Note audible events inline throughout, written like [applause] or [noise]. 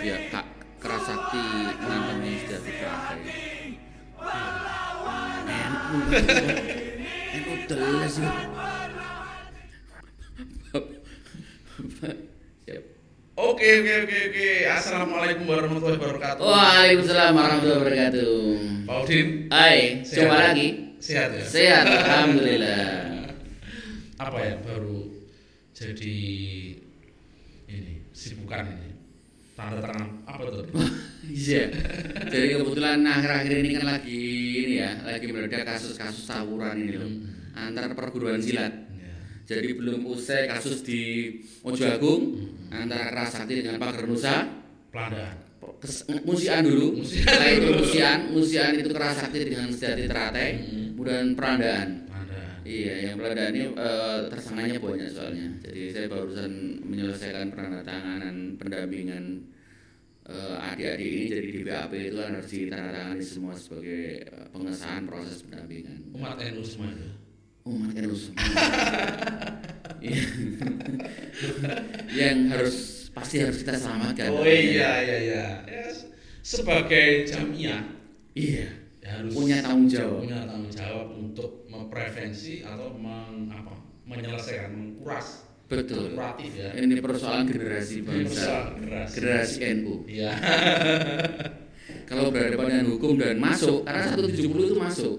ya kak kerasakti nantemnya sudah dipakai NU teles ya. Siap. Oke oke oke oke. Assalamualaikum warahmatullahi wabarakatuh. Waalaikumsalam warahmatullahi wabarakatuh. Pak Udin. Hai, ya? lagi. Sehat ya. Sehat, alhamdulillah. [laughs] Apa ya baru jadi ini sibukan ini tanda tangan apa tuh? [laughs] Iya. Jadi kebetulan akhir-akhir ini kan lagi ini ya, lagi meledak kasus-kasus tawuran ini loh antar perguruan silat. Jadi belum usai kasus di Mojo Agung antara Kerasakti dengan Pagar Nusa. Pelandaan. Kes- musian dulu. Musian itu musian, musian itu Kerasakti dengan Sejati Teratai, kemudian Perandaan. Iya, yang Perandaan ini eh, tersangkanya banyak soalnya. Jadi saya barusan menyelesaikan penandatanganan pendampingan eh, adik-adik ini jadi di BAP itu kan harus ditandatangani semua sebagai eh, pengesahan proses pendampingan. Umat NU semua itu. Harus Iya. [laughs] yang harus pasti harus kita selamatkan. Oh iya iya iya. Ya, sebagai jamiah Iya. ya harus Punya tanggung jawab. punya tanggung jawab untuk memprevensi atau meng, apa, menyelesaikan mengkuras Betul. kuratif ya. Ini persoalan generasi bangsa. Generasi. Generasi NU. Iya. [laughs] Kalau berhadapan dengan hukum dan masuk, karena 170 itu masuk.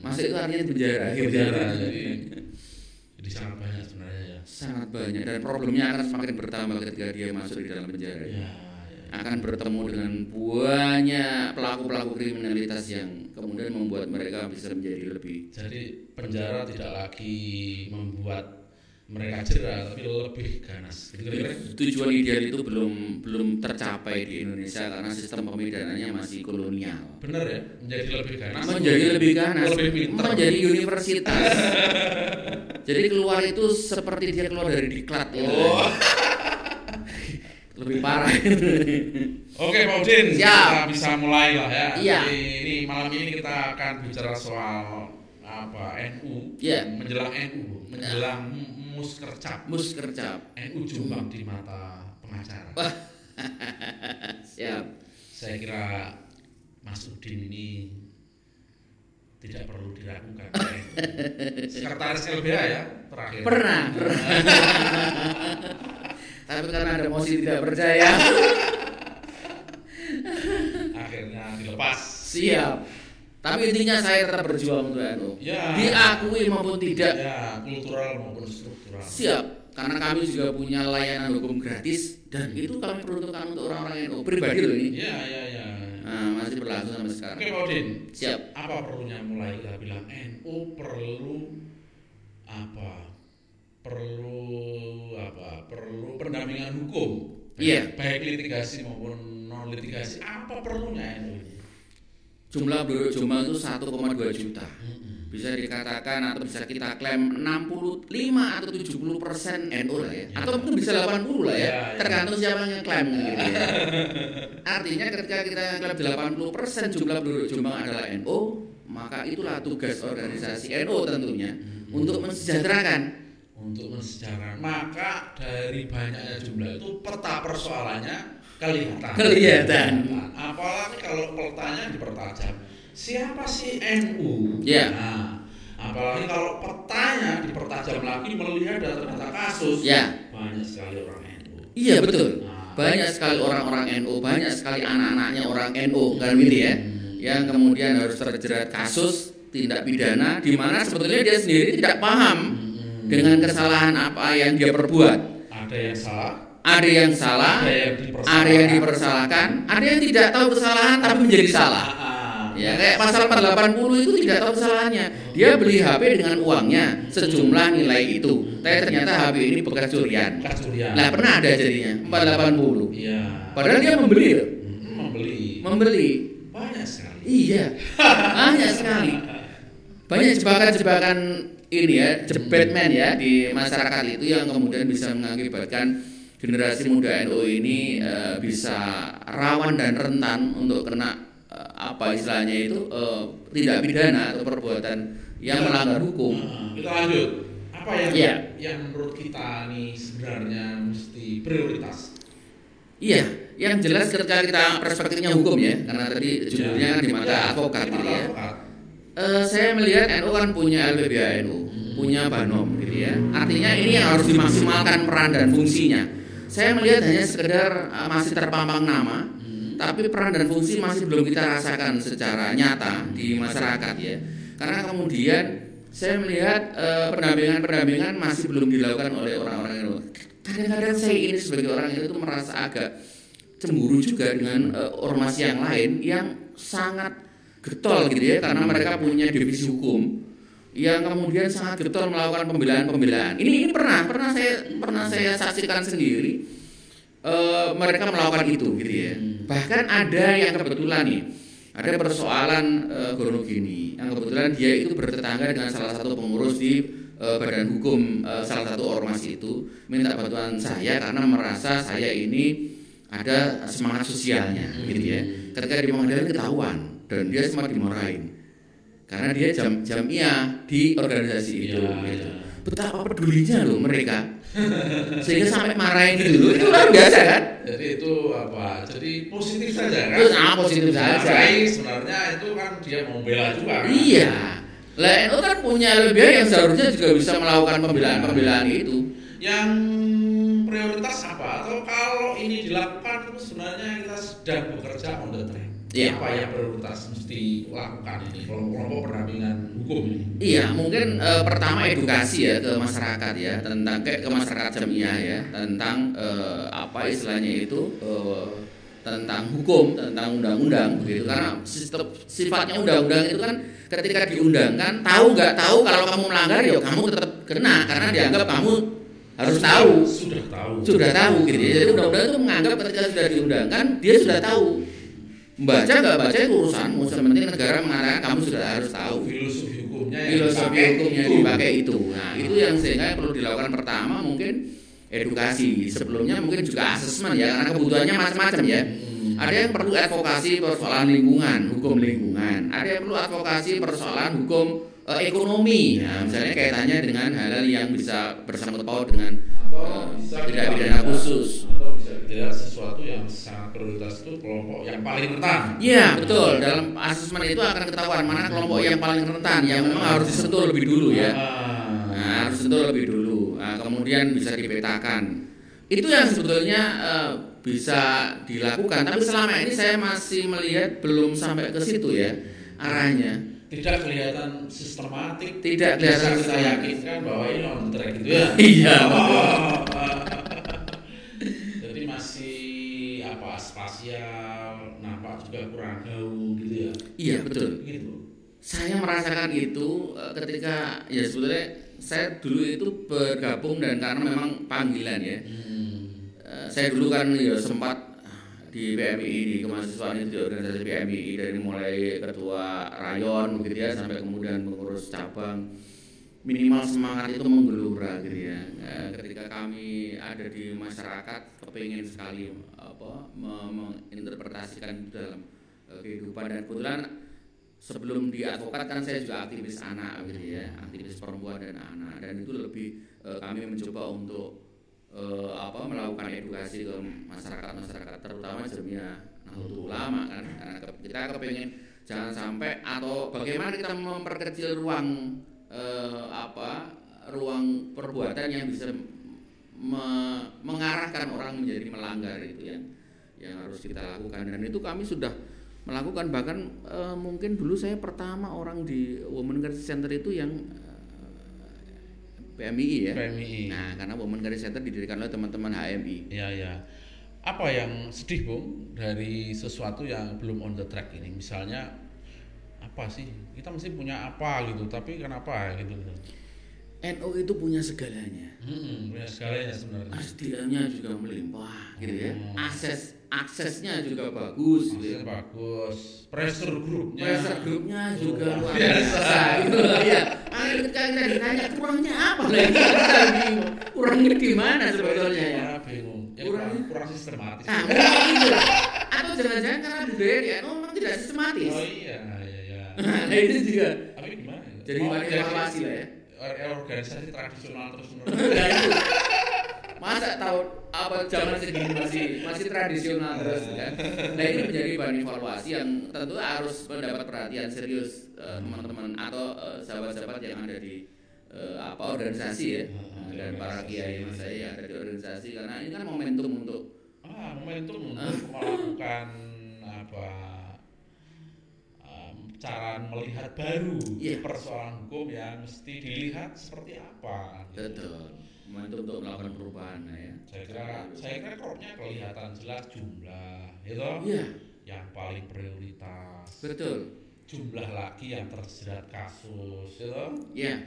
Masuk itu artinya di penjara. Penjara, jadi jadi sangat banyak sebenarnya ya. Sangat banyak dan problemnya akan semakin bertambah ketika dia masuk di dalam penjara. Ya, ya. Akan bertemu dengan banyak pelaku-pelaku kriminalitas yang kemudian membuat mereka bisa menjadi lebih Jadi penjara tidak lagi membuat mereka jerah, tapi lebih ganas. Kira-kira. tujuan ideal itu belum belum tercapai di Indonesia karena sistem pemidananya masih kolonial. Bener ya, menjadi lebih ganas. menjadi lebih ganas, Lebih pinter. menjadi universitas. [laughs] Jadi keluar itu seperti dia keluar dari diklat gitu. Oh. [laughs] lebih parah. Oke, Pak Udin, kita bisa mulai lah ya. Iya. Jadi ini malam ini kita akan bicara soal apa NU, Iya. menjelang NU, menjelang muskercap. Muskercap. NU jumbang di mata pengacara. [laughs] Siap. Saya kira Mas Udin ini tidak perlu diragukan. [laughs] Sekretaris LBH ya terakhir. Pernah, pernah. [laughs] Tapi karena ada mosi tidak percaya, Akhirnya dilepas. siap. Tapi intinya saya tetap berjuang untuk NU. Ya. Diakui maupun tidak, Ya, kultural maupun struktural. siap. Karena kami juga punya layanan hukum gratis dan itu kami peruntukkan untuk orang-orang NU pribadi loh ini. Ya, ya, ya. Nah, masih berlangsung sampai Oke, sekarang. Pak Udin. Siap. Apa perlunya mulai kita bilang NU perlu apa? Perlu apa? Perlu pendampingan hukum. Iya. Baik litigasi maupun non litigasi. Apa perlunya NU ini? Jumlah penduduk Jombang itu 1,2 juta. Bisa dikatakan atau bisa kita klaim 65 atau 70 persen NU lah ya. Atau mungkin bisa 80 lah ya. Ya, ya. Tergantung siapa yang klaim gitu ya. Artinya ketika kita klaim 80 persen jumlah penduduk Jombang adalah NU, maka itulah tugas organisasi NU tentunya untuk mensejahterakan. Untuk mensejarah. Maka dari banyaknya jumlah itu peta persoalannya kelihatan. Kelihatan. Apalagi kalau petanya dipertajam. Siapa sih NU? Ya. Nah, apalagi kalau petanya dipertajam lagi melihat data-data kasus. Ya. Banyak sekali orang NU. Iya betul. Nah, Banyak sekali orang-orang NU, banyak sekali anak-anaknya orang NU kan gitu ya. Yang kemudian harus terjerat kasus tindak pidana di mana sebetulnya dia sendiri tidak paham dengan kesalahan apa yang dia perbuat. ada yang salah, Ada yang salah, ada yang dipersalahkan. ada yang dipersalahkan, ada yang tidak tahu kesalahan tapi menjadi salah. Ah, ah. Ya kayak pasal 480 itu tidak tahu kesalahannya. Dia beli HP dengan uangnya sejumlah nilai itu. Tapi ternyata HP ini bekas curian. Nah, pernah ada jadinya 480. Iya. Padahal dia membeli loh. Membeli. Membeli. Banyak sekali. Iya. Banyak sekali. Banyak jebakan-jebakan ini ya, jebetman ya di masyarakat itu yang kemudian bisa mengakibatkan generasi muda NU ini eh, bisa rawan dan rentan untuk kena eh, apa istilahnya itu eh, tindak pidana atau perbuatan yang melanggar hukum. Nah, kita lanjut. Apa yang Iya. yang menurut kita nih sebenarnya mesti prioritas? Iya, yang jelas ketika kita perspektifnya hukum ya, karena tadi judulnya kan di mata advokat gitu ya. Eh, saya melihat NU kan punya LPBANU, punya Banom gitu ya. Artinya ini yang harus dimaksimalkan peran dan fungsinya. Saya melihat hanya sekedar eh, masih terpampang nama, tapi peran dan fungsi masih belum kita rasakan secara nyata di masyarakat ya. Karena kemudian saya melihat eh, pendampingan-pendampingan masih belum dilakukan oleh orang-orang NU. Kadang-kadang saya ini sebagai orang itu merasa agak cemburu juga dengan eh, ormas yang lain yang sangat getol gitu ya karena mereka punya divisi hukum yang kemudian sangat getol melakukan pembelaan-pembelaan. Ini ini pernah pernah saya pernah saya saksikan sendiri eh, mereka melakukan itu gitu ya. Bahkan ada yang kebetulan nih ada persoalan eh, Gono gini yang kebetulan dia itu bertetangga dengan salah satu pengurus di eh, badan hukum eh, salah satu ormas itu minta bantuan saya karena merasa saya ini ada semangat sosialnya gitu ya. Ketika di pengadilan ketahuan dan dia sempat dimarahin karena dia jam jamiah di organisasi itu Iya, gitu. iya. Betapa pedulinya loh mereka [laughs] sehingga sampai marahin gitu loh itu luar biasa kan? Jadi itu apa? Jadi positif saja kan? Itu sangat positif saja. Baik, sebenarnya itu kan dia mau bela juga. kan? Iya. Lah NU kan punya LBH yang seharusnya juga bisa melakukan pembelaan-pembelaan itu. Yang prioritas apa? Atau kalau ini dilakukan itu sebenarnya kita sedang bekerja on the track. Iya. Apa yang prioritas mesti lakukan ini kelompok-kelompok pendampingan hukum ini? Iya, mungkin eh, pertama edukasi ya ke masyarakat ya tentang kayak ke masyarakat jamiah ya tentang eh, apa istilahnya itu eh, tentang hukum, tentang undang-undang begitu karena sistem sifatnya undang-undang itu kan ketika diundangkan tahu nggak tahu kalau kamu melanggar ya kamu tetap kena karena dianggap kamu harus tahu Sudah tahu. sudah tahu gitu ya. Jadi undang-undang itu menganggap ketika sudah diundangkan dia sudah tahu. Baca nggak baca itu urusanmu, sementing negara mengatakan kamu sudah harus tahu. Filosofi hukumnya yang Filosofi dipakai hukumnya itu. dipakai itu. Nah, itu yang sehingga yang perlu dilakukan pertama mungkin edukasi. Sebelumnya mungkin juga asesmen ya, karena kebutuhannya macam-macam ya. Hmm. Ada yang perlu advokasi persoalan lingkungan, hukum lingkungan. Ada yang perlu advokasi persoalan hukum eh, ekonomi. Nah, misalnya kaitannya dengan hal-hal yang bisa bersangkut paut dengan atau eh, bisa tidak pidana khusus. atau bisa dilihat sesuatu yang sangat prioritas itu kelompok yang paling rentan Iya betul. Dalam asesmen itu akan ketahuan mana kelompok yang paling rentan, yang memang harus disentuh lebih dulu ya. Ah. Nah, harus disentuh lebih dulu. Nah, kemudian bisa dipetakan. Itu yang sebetulnya eh, bisa dilakukan. Tapi selama ini saya masih melihat belum sampai ke situ ya arahnya. Tidak kelihatan sistematik Tidak bisa kelihatan kita sistematik. yakinkan bahwa ini on track gitu ya [laughs] Iya, Oh. [laughs] jadi masih apa spasial nampak juga kurang jauh gitu ya Iya betul. gitu Saya merasakan itu eh, ketika ya sebetulnya saya dulu itu bergabung dan karena memang panggilan ya. hmm. Eh, saya dulu kan ya sempat di PMI di kemahasiswaan itu di organisasi PMI dari mulai ketua rayon begitu ya sampai kemudian pengurus cabang. Minimal semangat itu menggelora gitu ya. Eh, ketika kami ada di masyarakat kepingin sekali apa me- menginterpretasikan itu dalam eh, kehidupan. Dan kebetulan sebelum di advokat kan saya juga aktivis anak gitu ya aktivis perempuan dan anak. Dan itu lebih eh, kami mencoba untuk eh, apa melakukan edukasi ke masyarakat masyarakat terutama jamiah Nahdlatul Ulama kan kita kepengen jangan sampai atau bagaimana kita memperkecil ruang eh, apa ruang perbuatan yang bisa me- mengarahkan orang menjadi melanggar itu yang yang harus kita lakukan. Dan itu kami sudah melakukan. Bahkan eh, mungkin dulu saya pertama orang di Women Crisis Center itu yang PMI ya. PMI Nah, karena Women Crisis Center didirikan oleh teman-teman HMI. ya ya apa yang sedih bung dari sesuatu yang belum on the track ini misalnya apa sih kita mesti punya apa gitu tapi kenapa gitu NU itu punya segalanya. hmm, punya segalanya sebenarnya SDM-nya juga melimpah gitu ya. Hmm. Akses aksesnya juga bagus gitu ya. Maksudnya bagus pressure grupnya Pressure grupnya juga luar biasa. biasa [laughs] gitu loh ya. Makanya ketika kita ditanya kurangnya apa lagi kita bingung. Kurangnya di mana sebetulnya ya? Bingung kurang sistematis. Ah, mungkin itu. Atau jangan-jangan karena budaya di NU memang tidak sistematis. Oh iya, iya, iya. Nah, [laughs] itu juga Tapi gimana? ya? jadi bahan evaluasi lah ya. or- organisasi tradisional terus menerus. [laughs] Masa tahun apa zaman segini masih masih tradisional terus kan? Nah ini menjadi bahan evaluasi yang tentu harus mendapat perhatian serius eh, teman-teman atau eh, sahabat-sahabat yang ada di eh, apa organisasi ya Nah, dan para kiai mas saya yang ada di organisasi karena ini kan momentum untuk ah, momentum untuk melakukan apa cara melihat baru Iya. persoalan hukum yang mesti dilihat seperti apa. gitu. betul momentum untuk melakukan perubahan nah, ya. Saya kira saya kira kropnya kelihatan jelas jumlah, gitu. Iya Yang paling prioritas. betul Jumlah lagi yang terjerat kasus, gitu. ya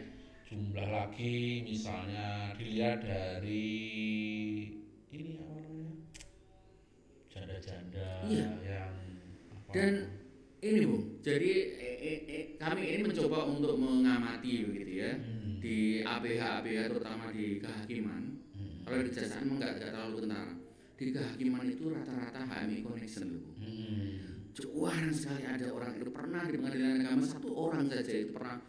Jumlah lagi misalnya dilihat dari ini apa namanya? Janda-janda Iya. yang apa? dan ini bu jadi eh, eh, eh, kami ini mencoba untuk mengamati begitu ya Hmm. Di APH APH terutama di kehakiman Hmm. kalau di kejaksaan emang nggak nggak terlalu kentara di kehakiman itu rata-rata HMI connection loh. Hmm. jarang sekali ada orang itu pernah di pengadilan agama satu orang saja itu pernah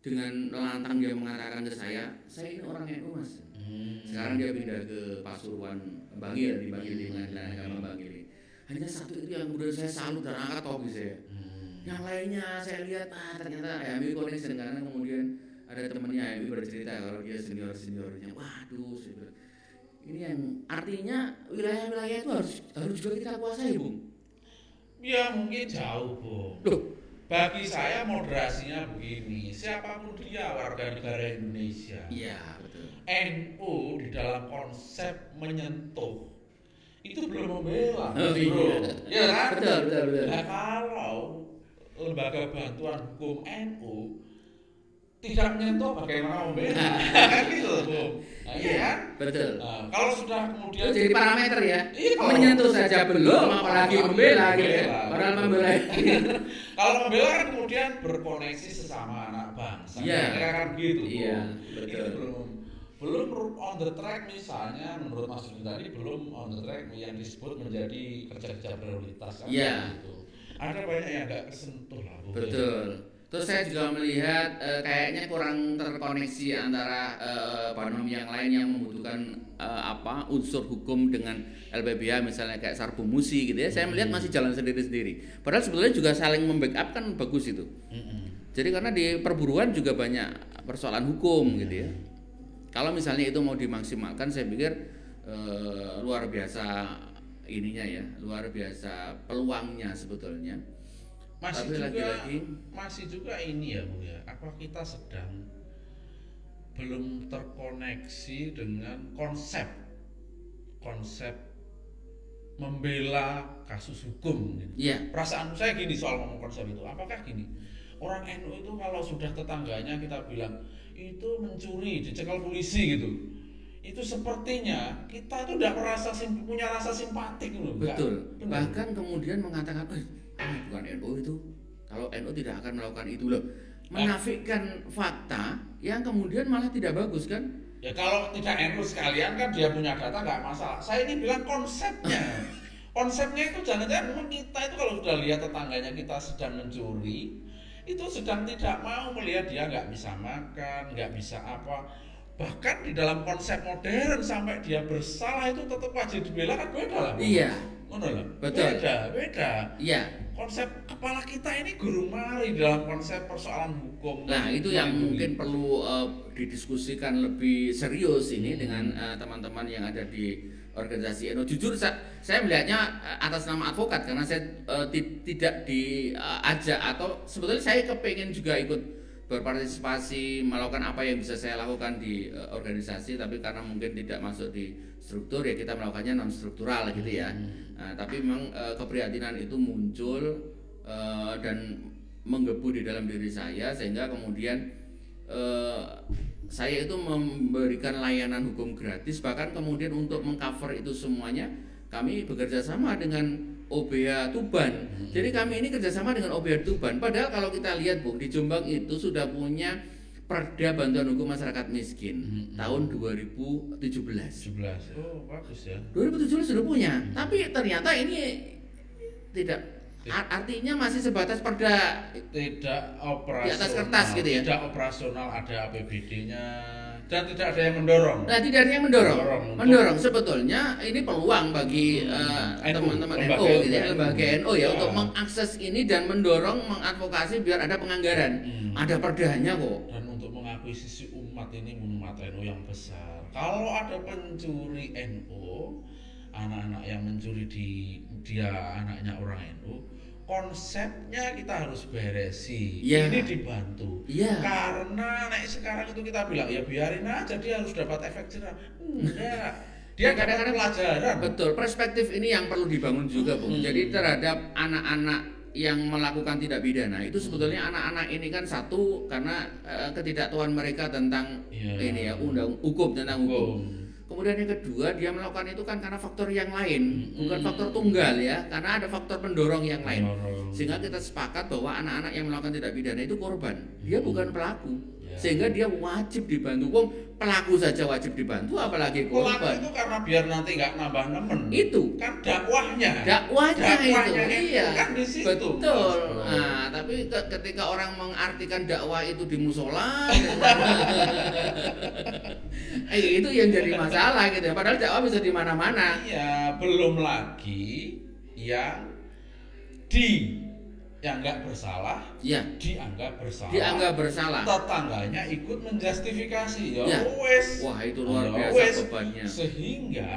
dengan lantang dia mengatakan ke saya saya ini orang NU mas Hmm. sekarang dia pindah ke Pasuruan Bangil di Bangil di pengadilan agama Bangil hanya satu itu yang kemudian saya salut dan angkat topi saya Hmm. yang lainnya saya lihat ah ternyata HMI connection karena kemudian ada temannya HMI bercerita kalau dia senior seniornya waduh bilang, ini yang artinya wilayah-wilayah itu harus harus juga kita kuasai bung. Ya mungkin jauh, Bu. loh. Bagi saya moderasinya begini, siapa pun dia warga negara Indonesia, iya betul. NU di dalam konsep menyentuh. Itu belum membela, Oh, bro. iya. Ya kan? betul betul betul. Nah, kalau lembaga bantuan hukum NU tidak menyentuh bagaimana membela? gitu loh, Bu. Nah, iya kan? betul Nah, kalau sudah itu kemudian jadi parameter ya Iya, kalau- menyentuh saja belum apalagi membela gitu ya Membela. padahal membela [laughs] Kalau membela kan kemudian berkoneksi sesama anak bangsa. Iya. Kira kan gitu. Iya, Ini betul. belum belum on the track misalnya menurut Mas Dudi tadi belum on the track yang disebut menjadi kerja-kerja prioritas kan Iya. gitu. Ada banyak yang nggak kesentuh lah Bu. Betul. Terus saya juga melihat eh, kayaknya kurang terkoneksi antara eh, ekonomi yang lain yang membutuhkan eh, apa unsur hukum dengan LPBH misalnya kayak Sarbu Musi gitu ya. Saya melihat masih jalan sendiri-sendiri. Padahal sebetulnya juga saling membackup kan bagus itu. Mm-mm. Jadi karena di perburuan juga banyak persoalan hukum gitu ya. Kalau misalnya itu mau dimaksimalkan, saya pikir eh, luar biasa ininya ya, luar biasa peluangnya sebetulnya. Masih Tapi juga lagi-lagi- masih juga ini ya Bu ya. Apa kita sedang belum terkoneksi dengan konsep konsep membela kasus hukum gitu. Iya, perasaan saya gini soal ngomong konsep itu apakah gini orang NU itu kalau sudah tetangganya kita bilang itu mencuri dicekal polisi gitu itu sepertinya kita itu udah merasa punya rasa simpatik loh betul. benar. Bahkan kemudian mengatakan, eh, bukan NU itu. Kalau NU tidak akan melakukan itu loh. Menafikan fakta yang kemudian malah tidak bagus kan? ya kalau tidak NU sekalian kan dia punya data nggak masalah saya ini bilang konsepnya [laughs] konsepnya itu jangan-jangan memang kita itu kalau sudah lihat tetangganya kita sedang mencuri itu sedang tidak mau melihat dia nggak bisa makan nggak bisa apa bahkan di dalam konsep modern sampai dia bersalah itu tetap wajib dibela kan beda lah. Iya, lah. Betul. beda beda iya. Konsep kepala kita ini gurung mari dalam konsep persoalan hukum Nah itu yang mungkin perlu eh, didiskusikan lebih serius ini dengan eh, teman-teman yang ada di organisasi NU. Jujur sa- saya melihatnya eh, atas nama advokat karena saya ti- tidak diajak atau sebetulnya saya kepengen juga ikut berpartisipasi melakukan apa yang bisa saya lakukan di eh, organisasi tapi karena mungkin tidak masuk di struktur ya kita melakukannya non struktural gitu ya. Nah, tapi memang eh, keprihatinan itu muncul eh, dan menggebu di dalam diri saya sehingga kemudian eh, saya itu memberikan layanan hukum gratis bahkan kemudian untuk mengcover itu semuanya kami bekerja sama dengan OBH Tuban. Jadi kami ini kerjasama dengan OBH Tuban. Padahal kalau kita lihat bu di Jombang itu sudah punya Perda Bantuan Hukum Masyarakat Miskin Hmm. tahun 2017. 17. Oh, bagus ya. 2017 sudah punya, Hmm. tapi ternyata ini tidak ar- artinya masih sebatas perda Tidak operasional. Di atas kertas gitu ya? Tidak operasional, ada APBD-nya dan tidak ada yang mendorong. Nah, tidak ada yang mendorong. Mendorong Mendorong sebetulnya ini peluang bagi Hmm, eh, NU, teman-teman lembaga NU gitu ya, NU. lembaga NU ya Ya. untuk mengakses ini dan mendorong mengadvokasi biar ada penganggaran. Hmm. Ada perdanya kok. dan untuk mengakuisisi umat ini umat NU yang besar. Kalau ada pencuri NU, anak-anak yang mencuri di dia anaknya orang NU, konsepnya kita harus beresi. Iya. Ini dibantu. Iya. Karena nek sekarang itu kita bilang ya biarin aja dia harus dapat efek jerah. Enggak. [laughs] Dia Ya, kadang-kadang pelajaran. Betul, perspektif ini yang perlu dibangun juga, Bung. Hmm. Jadi terhadap anak-anak yang melakukan tidak pidana itu sebetulnya anak-anak ini kan satu karena eh, ketidaktahuan mereka tentang Iya. ini ya undang hukum tentang hukum. Hukum. Kemudian yang kedua dia melakukan itu kan karena faktor yang lain, bukan Hmm. faktor tunggal ya, karena ada faktor pendorong yang lain. Sehingga kita sepakat bahwa anak-anak yang melakukan tidak pidana itu korban, dia bukan pelaku. Ya. Sehingga dia wajib dibantu. Wong pelaku saja wajib dibantu, apalagi Pelaku korban. itu karena biar nanti nggak nambah nemen. Itu kan dakwahnya. dakwahnya, Dakwahnya itu, itu iya kan di situ. betul nah tapi ke- ketika orang mengartikan dakwah itu di musola [laughs] eh, itu yang jadi masalah gitu ya padahal dakwah bisa di mana-mana Iya, belum lagi yang di yang nggak bersalah ya dianggap bersalah. dianggap bersalah Tetangganya ikut menjustifikasi ya, Ya. wes. wah itu luar Ya biasa wes. bebannya Sehingga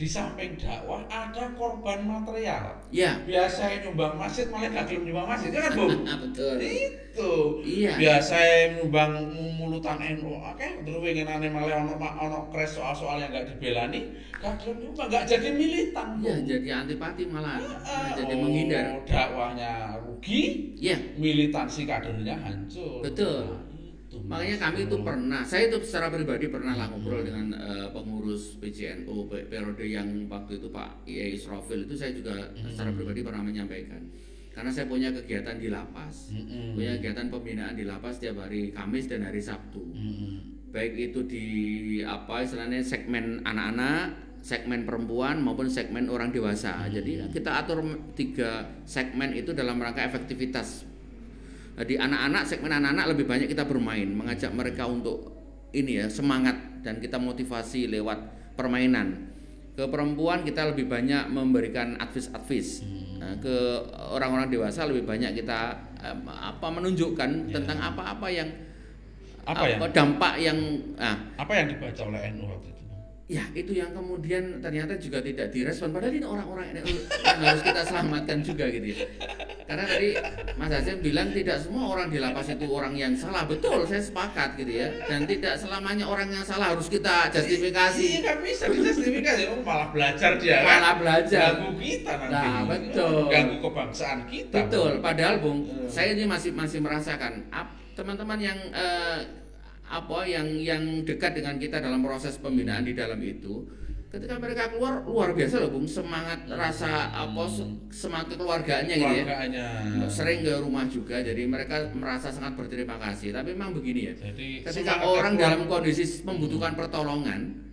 di samping dakwah ada korban material. ya Biasa nyumbang masjid malah gak gelem nyumbang masjid kan, Bu? [laughs] betul itu Iya. biasa nyumbang mulutan NU oke terus pengenane malah ono ono kres soal-soal yang gak dibelani gak gelem nyumbang gak jadi militan Bu. ya jadi antipati malah Ah, Nah, jadi oh, menghindar dakwahnya rugi ya militansi kadernya hancur Betul. Nah, Makanya kami itu pernah, saya itu secara pribadi pernah lah ngobrol dengan eh, pengurus PCNU pe- periode yang waktu itu Pak Iai Israfil itu saya juga secara pribadi pernah menyampaikan. Karena saya punya kegiatan di lapas, Mm-mm. punya kegiatan pembinaan di lapas tiap hari Kamis dan hari Sabtu. Baik itu di apa istilahnya segmen anak-anak, segmen perempuan maupun segmen orang dewasa. Jadi kita atur tiga segmen itu dalam rangka efektivitas di anak-anak segmen anak-anak lebih banyak kita bermain, mengajak mereka untuk ini ya semangat dan kita motivasi lewat permainan. Ke perempuan kita lebih banyak memberikan advis-advis. Nah, ke orang-orang dewasa lebih banyak kita apa menunjukkan tentang apa-apa yang Apa yang- dampak yang ah apa yang dibaca oleh NU waktu itu? Ya itu yang kemudian ternyata juga tidak direspon. Padahal ini orang-orang yang harus kita selamatkan juga gitu ya. Karena tadi Mas Hasim bilang tidak semua orang di lapas itu orang yang salah. Betul saya sepakat gitu ya. Dan tidak selamanya orang yang salah harus kita Iya justifikasi kan bisa dijustifikasi. Oh, malah belajar dia kan? Malah belajar. Ganggu kita nanti. Nah, betul. ganggu kebangsaan kita. Betul, padahal Bung, Hmm. saya ini masih masih merasakan teman-teman yang eh, apa yang yang dekat dengan kita dalam proses pembinaan di dalam itu, ketika mereka keluar luar biasa loh Bung, semangat rasa apa se- semangat kekeluargaannya gitu ya. keluarganya Sering ke rumah juga, jadi mereka merasa sangat berterima kasih. Tapi memang begini ya, jadi ketika orang dalam kondisi membutuhkan pertolongan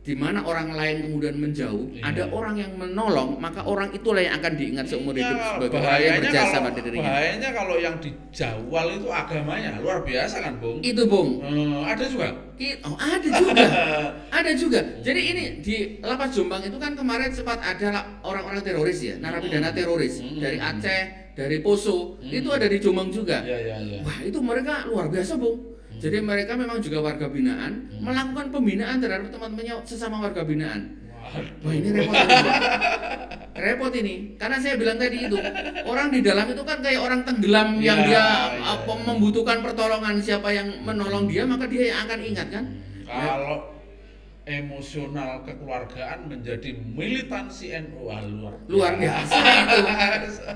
di mana orang lain kemudian menjauh, Iya. ada orang yang menolong, maka orang itulah yang akan diingat seumur Iya, hidup sebagai orang yang berjasa kalau, pada dirinya. bahayanya kalau yang dijawal itu agamanya luar biasa kan bung Itu Bung. Hmm, ada juga I- Oh, ada juga. [laughs] ada juga. Jadi ini di Lapas Jombang itu kan kemarin sempat ada orang-orang teroris ya, narapidana teroris Hmm. dari Aceh, dari Poso, Hmm. itu ada di Jombang juga. ya ya ya Wah, itu mereka luar biasa, Bung. Jadi mereka memang juga warga binaan, Hmm. melakukan pembinaan terhadap teman-temannya sesama warga binaan. Wah, ini repot ini. Repot ini, karena saya bilang tadi itu orang di dalam itu kan kayak orang tenggelam yang Ya, dia ya, apa, membutuhkan pertolongan siapa yang menolong dia maka dia yang akan ingat kan. kalau emosional kekeluargaan menjadi militansi NU luar Luar biasa itu.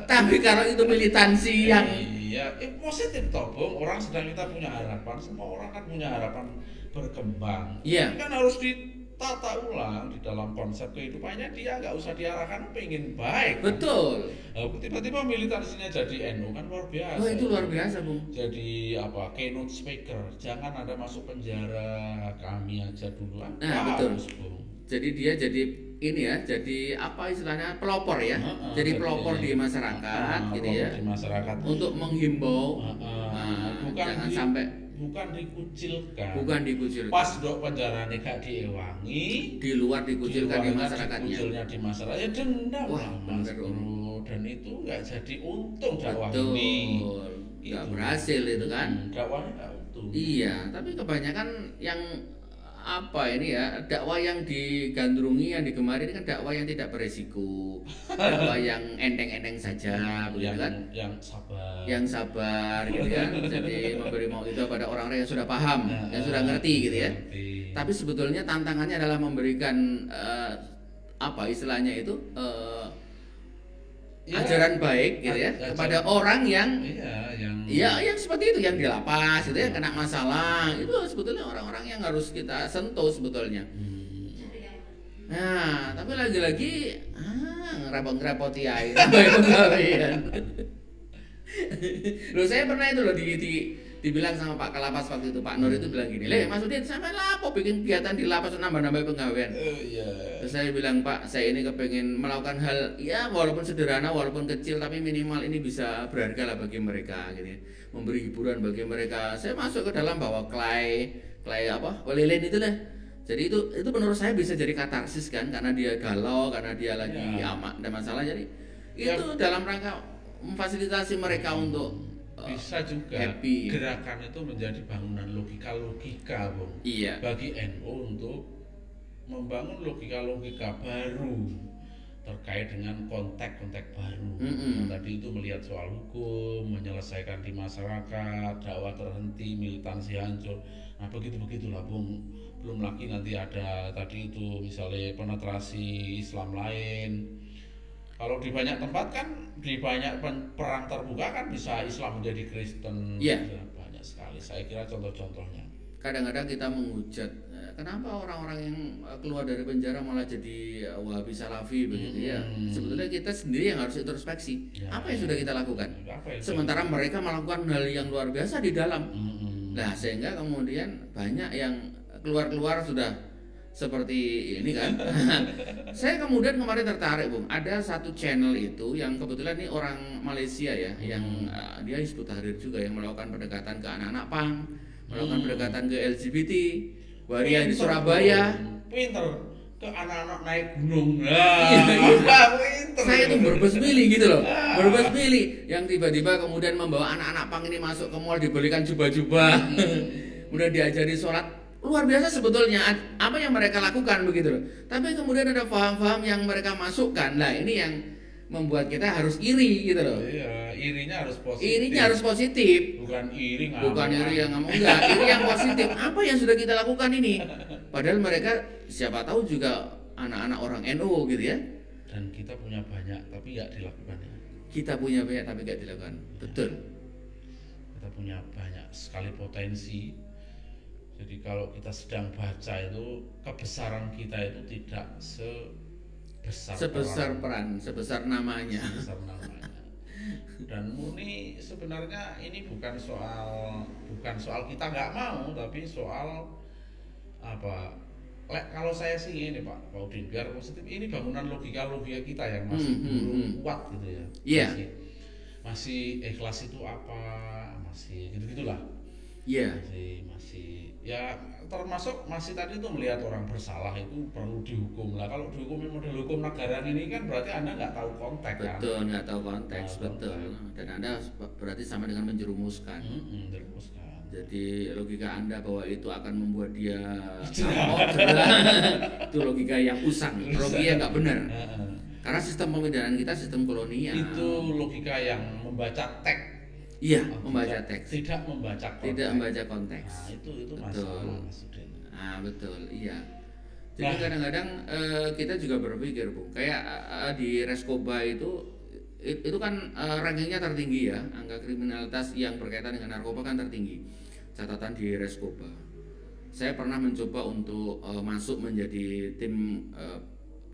Tapi kalau itu militansi yang iya eh, positif toh bung orang sedang kita punya harapan semua orang kan punya harapan berkembang Iya. Ini kan harus di tata ulang di dalam konsep kehidupannya dia nggak usah diarahkan pengen baik. Betul. Nah, tiba-tiba militansinya jadi NU kan luar biasa. Oh itu luar biasa bung. Jadi apa keynote speaker, jangan ada masuk penjara, kami aja dulu. Ah, Nah, betul. bagus, Bung. Jadi dia jadi ini ya, jadi apa istilahnya pelopor ya. Heeh, jadi pelopor di Heeh, masyarakat gitu pelopor ya. Di masyarakat. Untuk menghimbau Heeh, nah, bukan jangan di- sampai bukan dikucilkan. bukan dikucilkan. Pas dok penjara gak diewangi, di luar dikucilkan di luarnya masyarakatnya. dikucilnya di masyarakat ya dendam Wah, Mas Bro. dan itu nggak jadi untung dakwah Betul. ini Nggak berhasil itu kan. Hmm, dakwahnya nggak untung Iya, tapi kebanyakan yang apa ini ya dakwah yang digandrungi yang digemari ini kan dakwah yang tidak beresiko. Dakwah yang enteng-enteng saja begitu yang kan? yang sabar. Yang sabar gitu kan jadi memberi mau itu pada orang-orang yang sudah paham Nah, yang sudah ngerti gitu ya. ngerti. tapi sebetulnya tantangannya adalah memberikan eh, apa istilahnya itu eh, Ya, ajaran baik gitu ya ajaran- kepada orang yang iya yang Ya, yang seperti itu yang di lapas itu yang kena masalah itu sebetulnya orang-orang yang harus kita sentuh sebetulnya. Hmm. Nah, tapi lagi-lagi ah ngerepot-ngerepoti air [laughs] pegawaian. [laughs] Loh saya pernah itu loh di, di dibilang sama Pak Kalapas waktu itu Pak Nur itu bilang gini, "Le, Mas Udin sampai lapo bikin kegiatan di lapas nambah-nambah pegawaian." Oh, iya Terus saya bilang Pak, saya ini kepengen melakukan hal ya walaupun sederhana, walaupun kecil, tapi minimal ini bisa berharga lah bagi mereka, gitu. ya. Memberi hiburan bagi mereka. Saya masuk ke dalam bawa clay, clay apa, lilin itu lah. Jadi itu itu menurut saya bisa jadi katarsis kan, karena dia galau, karena dia lagi Ya. amat ada masalah. Jadi Ya. itu dalam rangka memfasilitasi mereka untuk uh, bisa juga happy. gerakan itu menjadi bangunan logika-logika Bung iya, bagi NU untuk membangun logika-logika baru terkait dengan konteks-konteks baru. Mm-mm. Nah, tadi itu melihat soal hukum, menyelesaikan di masyarakat, dakwah terhenti, militansi hancur. Nah, begitu-begitulah, Bung. Belum lagi nanti ada tadi itu misalnya penetrasi Islam lain. Kalau di banyak tempat kan di banyak perang terbuka kan bisa Islam menjadi Kristen. Iya. Ya, banyak sekali. Saya kira contoh-contohnya. kadang-kadang kita menghujat eh, kenapa orang-orang yang eh, keluar dari penjara malah jadi eh, wahabi salafi begitu ya Hmm. sebetulnya kita sendiri yang harus introspeksi Ya. apa yang sudah kita lakukan yang sementara mereka melakukan hal yang luar biasa di dalam Mm-mm. nah sehingga kemudian banyak yang keluar-keluar sudah seperti ini kan. [laughs] Saya kemudian kemarin tertarik bung. Ada satu channel itu yang kebetulan ini orang Malaysia ya yang eh, dia Hizbut Tahrir juga yang melakukan pendekatan ke anak-anak pang melakukan Hmm. pendekatan ke LGBT waria di Surabaya. Pinter. Ke anak-anak naik gunung. Iya, Nah, iya. pinter. saya itu berbes milih gitu loh. Berbes milih. Yang tiba-tiba kemudian membawa anak-anak pang ini masuk ke mall dibelikan jubah-jubah. [laughs] Kemudian diajari sholat luar biasa sebetulnya apa yang mereka lakukan begitu loh. Tapi kemudian ada paham-paham yang mereka masukkan. Nah ini yang membuat kita harus iri gitu loh. Iya, irinya harus positif. irinya harus positif. Bukan iri ngamuk. bukan iri yang ngomong enggak. Iri yang positif. Apa yang sudah kita lakukan ini? Padahal mereka siapa tahu juga anak-anak orang NU gitu ya. Dan kita punya banyak tapi nggak dilakukan ya. kita punya banyak tapi nggak dilakukan. Betul. Kita punya banyak sekali potensi. Jadi kalau kita sedang baca itu kebesaran kita itu tidak sebesar sebesar peran. peran sebesar namanya sebesar namanya. Dan murni sebenarnya ini bukan soal bukan soal kita nggak mau, tapi soal apa? Lek, kalau saya sih ini Pak, Pak Udin biar positif ini bangunan logika logika kita yang masih Hmm, hmm, belum hmm. kuat gitu ya. Iya. Masih, masih ikhlas itu apa? Masih gitu gitulah. Iya Masih masih ya termasuk masih tadi itu melihat orang bersalah itu perlu dihukum lah. Kalau dihukumin model hukum negara ini kan berarti anda nggak tahu konteks kan. betul nggak tahu konteks tahu betul konteks. dan anda berarti sama dengan menjerumuskan Mm-mm, terus kan. jadi logika anda bahwa itu akan membuat dia [laughs] kapok, jerah. [laughs] itu logika yang usang logika yang nggak benar karena sistem pemindahan kita sistem kolonial Itu logika yang membaca teks. Iya Oh, membaca tidak- teks Tidak membaca konteks. tidak membaca konteks Nah, itu itu Betul. masalah Mas. Ah betul, iya. Jadi Nah. kadang-kadang eh, kita juga berpikir, bu, kayak eh, di Reskoba itu it- itu kan eh, rankingnya tertinggi ya, angka kriminalitas yang berkaitan dengan narkoba kan tertinggi. Catatan di Reskoba. saya pernah mencoba untuk eh, masuk menjadi tim eh,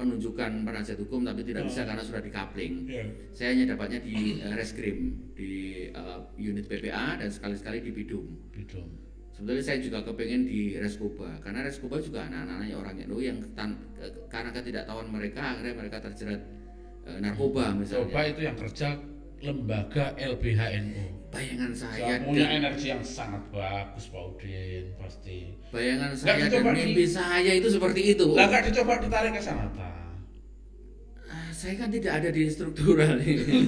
penunjukan penasihat hukum tapi tidak bisa karena sudah dikapling. Iya. Saya hanya dapatnya di eh, reskrim di eh, unit PPA dan sekali-sekali di Bidum. Gitu. Sebetulnya saya juga kepengen di Reskoba karena Reskoba juga anak-anaknya orang NU yang tan- karena ketidaktahuan mereka akhirnya mereka terjerat eh, narkoba misalnya. Coba itu yang kerja lembaga LBHNU. Bayangan Saya saya punya energi yang sangat bagus Pak Udin pasti. bayangan Nggak saya dan dicoba di- mimpi saya itu seperti itu. Lah nggak dicoba ditarik ke sana ta. Ah, saya kan tidak ada di struktural ini. [laughs]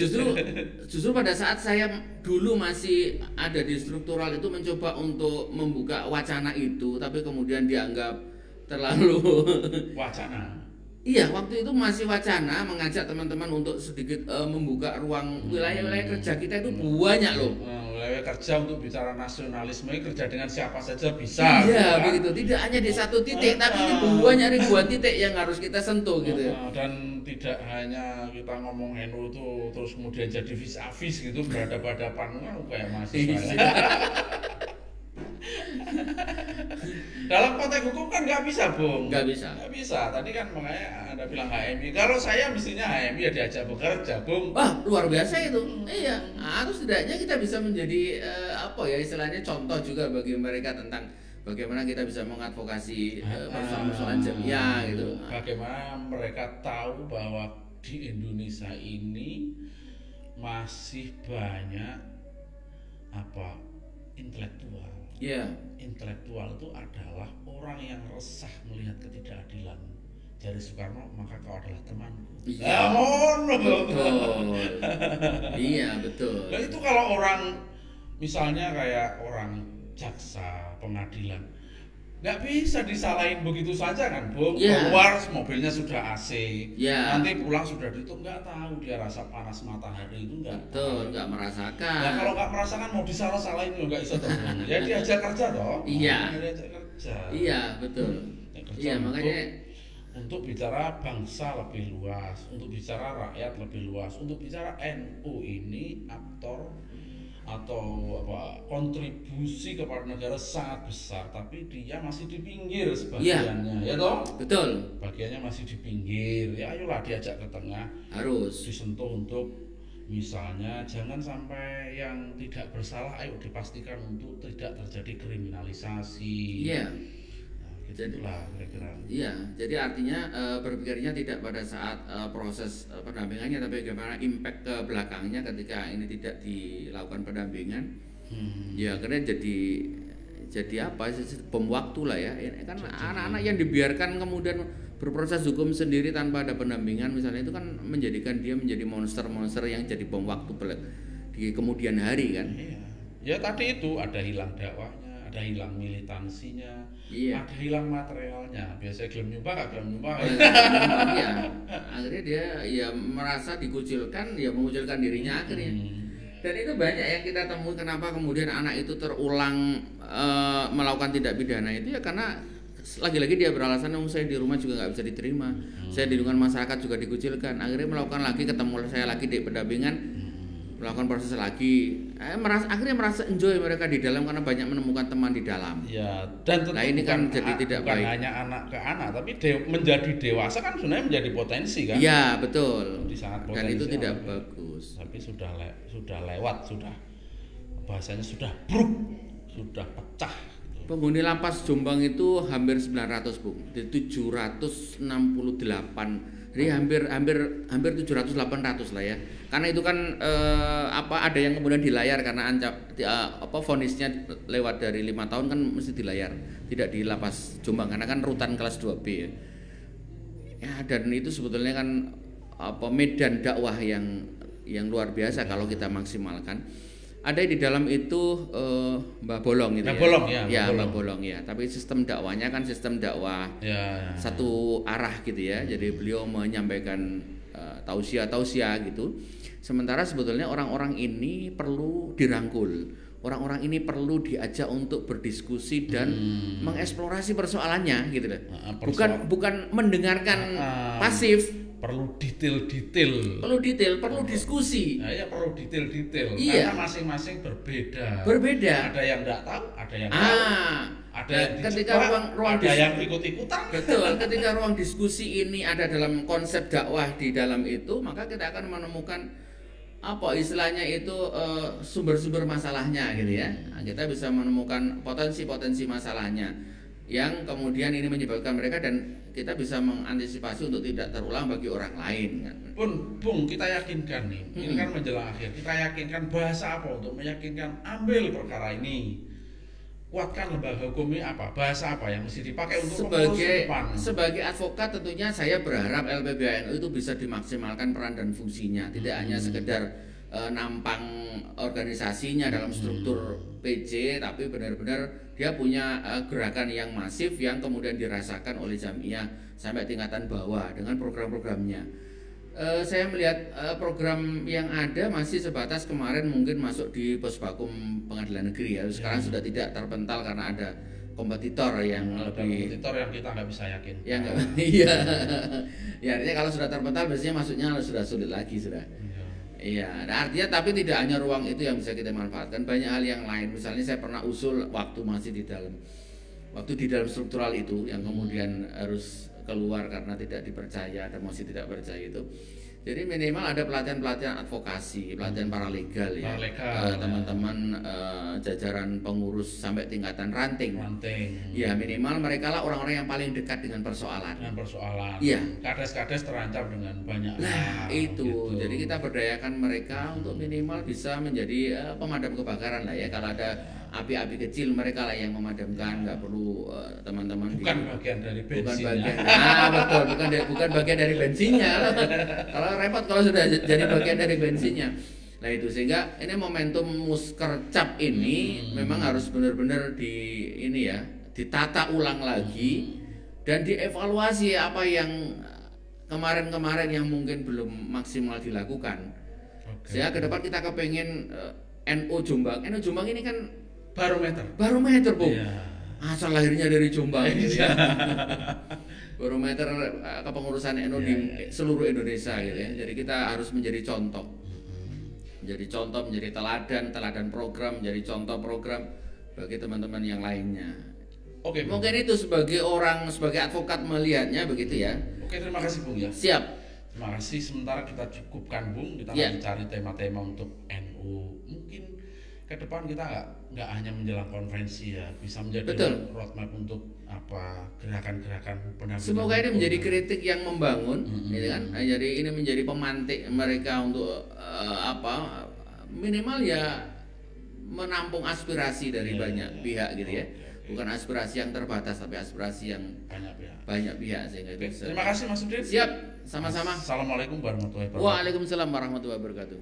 Justru justru pada saat saya dulu masih ada di struktural itu mencoba untuk membuka wacana itu tapi kemudian dianggap terlalu Wacana. Iya, waktu itu masih wacana mengajak teman-teman untuk sedikit eh, membuka ruang wilayah-wilayah kerja kita itu banyak loh. Eh, Wilayah kerja untuk bicara nasionalisme kerja dengan siapa saja bisa. gitu Iya, kan? begitu. Tidak hanya di satu titik, tapi ini banyak ribuan titik yang harus kita sentuh gitu. Eh, Dan tidak hanya kita ngomong NU itu terus kemudian jadi vis a vis gitu [laughs] berhadapan-hadapan kayak mahasiswa. [laughs] Ya. Dalam konteks hukum kan nggak bisa, Bung. Nggak bisa. Nggak bisa. Tadi kan makanya Anda bilang HMI. Kalau saya mestinya HMI ya diajak bekerja, Bung. Wah, luar biasa itu. Iya, atau setidaknya kita bisa menjadi eh, apa ya istilahnya contoh juga bagi mereka tentang bagaimana kita bisa mengadvokasi eh, persoalan-persoalan jamiah gitu. Bagaimana mereka tahu bahwa di Indonesia ini masih banyak apa intelektual. Iya, Intelektual itu adalah orang yang resah melihat ketidakadilan. Dari Soekarno, maka kau adalah temanku. Iya. Ya, ngono. betul. iya, betul. Nah, itu kalau orang misalnya kayak orang jaksa pengadilan nggak bisa disalahin begitu saja kan Bung Iya. keluar mobilnya sudah AC Iya. nanti pulang sudah ditutup nggak tahu dia rasa panas matahari itu nggak Betul, nggak merasakan. Nah kalau nggak merasakan mau disalah salahin juga nggak bisa toh [laughs] ya diajak kerja toh Iya. Diajak kerja Iya, betul. Kerja Iya, untuk- makanya untuk bicara bangsa lebih luas, untuk bicara rakyat lebih luas, untuk bicara NU ini aktor atau apa kontribusi kepada negara sangat besar, tapi dia masih di pinggir sebagiannya, ya toh? betul Bagiannya masih di pinggir, ya ayolah diajak ke tengah, harus. disentuh untuk misalnya jangan sampai yang tidak bersalah, ayo dipastikan untuk tidak terjadi kriminalisasi. Iya. Lah kira-kira. Iya, jadi artinya eh, berpikirnya tidak pada saat eh, proses eh, pendampingannya, tapi bagaimana impact ke belakangnya ketika ini tidak dilakukan pendampingan. Hmm. Ya, akhirnya jadi jadi apa? sih, Bom waktu lah ya. Ini kan anak-anak yang dibiarkan kemudian berproses hukum sendiri tanpa ada pendampingan, misalnya itu kan menjadikan dia menjadi monster-monster yang jadi bom waktu di kemudian hari kan. Iya. Ya tadi itu ada hilang dakwahnya, ada hilang militansinya, Iya. ada hilang materialnya. Biasanya gelem nyumbang, gak gelem nyumbang. Iya, akhirnya dia ya merasa dikucilkan, ya mengucilkan dirinya akhirnya. Hmm. Dan itu banyak yang kita temui kenapa kemudian anak itu terulang eh, melakukan tindak pidana itu ya karena lagi-lagi dia beralasan oh, saya di rumah juga nggak bisa diterima, saya di lingkungan masyarakat juga dikucilkan. Akhirnya melakukan lagi ketemu saya lagi di pendampingan, melakukan proses lagi. Eh, merasa akhirnya merasa enjoy mereka di dalam karena banyak menemukan teman di dalam. Ya, dan tentu Nah, ini kan jadi a- tidak bukan baik. hanya anak ke anak, tapi de- menjadi dewasa kan sebenarnya menjadi potensi kan. Iya betul. Di sangat Dan itu tidak tapi- bagus. Tapi sudah le- sudah lewat, sudah bahasanya sudah bruk, sudah pecah. Penghuni lapas Jombang itu hampir 900 bu, di 768. Jadi hampir hampir hampir 700 800 lah ya. Karena itu kan eh, apa ada yang kemudian dilayar karena ancam di- eh, apa vonisnya lewat dari lima tahun kan mesti dilayar, tidak di lapas Jombang karena kan rutan kelas 2B ya. Ya dan itu sebetulnya kan apa medan dakwah yang yang luar biasa kalau kita maksimalkan. Ada di dalam itu eh, Mbah Bolong itu Mbah ya. Bolong, ya, ya Mbah Mbah Bolong ya. Tapi sistem dakwanya kan sistem dakwah Ya, ya. satu arah gitu ya. Jadi beliau menyampaikan eh, tausiah tausiah gitu. Sementara sebetulnya orang-orang ini perlu dirangkul. Orang-orang ini perlu diajak untuk berdiskusi dan mengeksplorasi persoalannya gitu loh. Ah, Bukan bukan mendengarkan Ah. pasif perlu detail-detail. Perlu detail, perlu diskusi. Nah, ya perlu detail-detail Iya. karena masing-masing berbeda. Berbeda. Ada yang nggak tahu, ada yang tahu, Ah, ada yang ketika ruang ruang ada yang ikut-ikutan. Betul, [laughs] ketika ruang diskusi ini ada dalam konsep dakwah di dalam itu, maka kita akan menemukan apa istilahnya itu eh, sumber-sumber masalahnya gitu ya. Nah, kita bisa menemukan potensi-potensi masalahnya yang kemudian ini menyebabkan mereka dan kita bisa mengantisipasi untuk tidak terulang bagi orang lain kan. Pun, Bung, kita yakinkan nih, ini Mm-mm. kan menjelang akhir. Kita yakinkan bahasa apa untuk meyakinkan ambil perkara ini. Kuatkan lembaga hukum ini apa? Bahasa apa yang mesti dipakai untuk sebagai depan? sebagai advokat tentunya saya berharap LPBNU itu bisa dimaksimalkan peran dan fungsinya tidak hanya sekedar eh, nampang organisasinya dalam struktur PJ tapi benar-benar dia punya eh, gerakan yang masif yang kemudian dirasakan oleh jamiah sampai tingkatan bawah dengan program-programnya Eh, saya melihat eh, program yang ada masih sebatas kemarin mungkin masuk di Posbakum Pengadilan Negeri ya sekarang sudah tidak terpental karena ada kompetitor yang Ada lebih kompetitor yang kita nggak bisa yakin. Ya enggak. [laughs] Iya. ya artinya kalau sudah terpental biasanya masuknya sudah sulit lagi sudah. Iya. Iya, nah, artinya tapi tidak hanya ruang itu yang bisa kita manfaatkan, banyak hal yang lain. Misalnya saya pernah usul waktu masih di dalam waktu di dalam struktural itu yang kemudian harus keluar karena tidak dipercaya dan masih tidak percaya itu. Jadi minimal ada pelatihan-pelatihan advokasi, pelatihan paralegal ya. Eh, ya. teman-teman eh, jajaran pengurus sampai tingkatan ranting. Ranting. Ya minimal mereka lah orang-orang yang paling dekat dengan persoalan. Dengan persoalan. Iya. Kades-kades terancam dengan banyak Nah hal, itu, gitu. jadi kita berdayakan mereka untuk minimal bisa menjadi eh, pemadam kebakaran lah ya. Kalau ada api-api kecil mereka lah yang memadamkan, nggak perlu eh, teman-teman di- bukan bagian dari bukan bensinnya. bagian. Nah betul, bukan bukan bagian dari bensinnya. [laughs] kalau repot kalau sudah jadi bagian dari bensinnya. Nah itu sehingga ini momentum muskercap ini Hmm. memang harus benar-benar di ini ya ditata ulang lagi dan dievaluasi apa yang kemarin-kemarin yang mungkin belum maksimal dilakukan. Oke. Sehingga ke depan kita kepengen eh, NU Jombang. NU Jombang ini kan Barometer. barometer, Bu. Iya. Asal lahirnya dari Jombang. Iya. [laughs] barometer eh, kepengurusan NU di Iya, seluruh Indonesia gitu ya. Jadi kita harus menjadi contoh. Menjadi contoh, menjadi teladan, teladan program, menjadi contoh program bagi teman-teman yang lainnya. Oke, Bung. Mungkin itu sebagai orang, sebagai advokat melihatnya begitu ya. Oke, terima kasih Bung ya. Siap. Terima kasih. Sementara kita cukupkan Bung, kita Iya. akan cari tema-tema untuk NU. Mungkin ke depan kita nggak nggak hanya menjelang konferensi ya, bisa menjadi Betul. roadmap untuk apa gerakan-gerakan pendampingan. Semoga ini menjadi kritik yang membangun, Mm-mm. gitu kan? Nah, Jadi ini menjadi pemantik mereka untuk eh, apa? Minimal ya menampung aspirasi dari Iya, banyak iya. pihak gitu ya. Oke, oke. Bukan aspirasi yang terbatas tapi aspirasi yang banyak pihak. banyak pihak sehingga bisa. terima kasih Mas Udin. Siap, sama-sama. Assalamualaikum warahmatullahi wabarakatuh. Waalaikumsalam warahmatullahi wabarakatuh.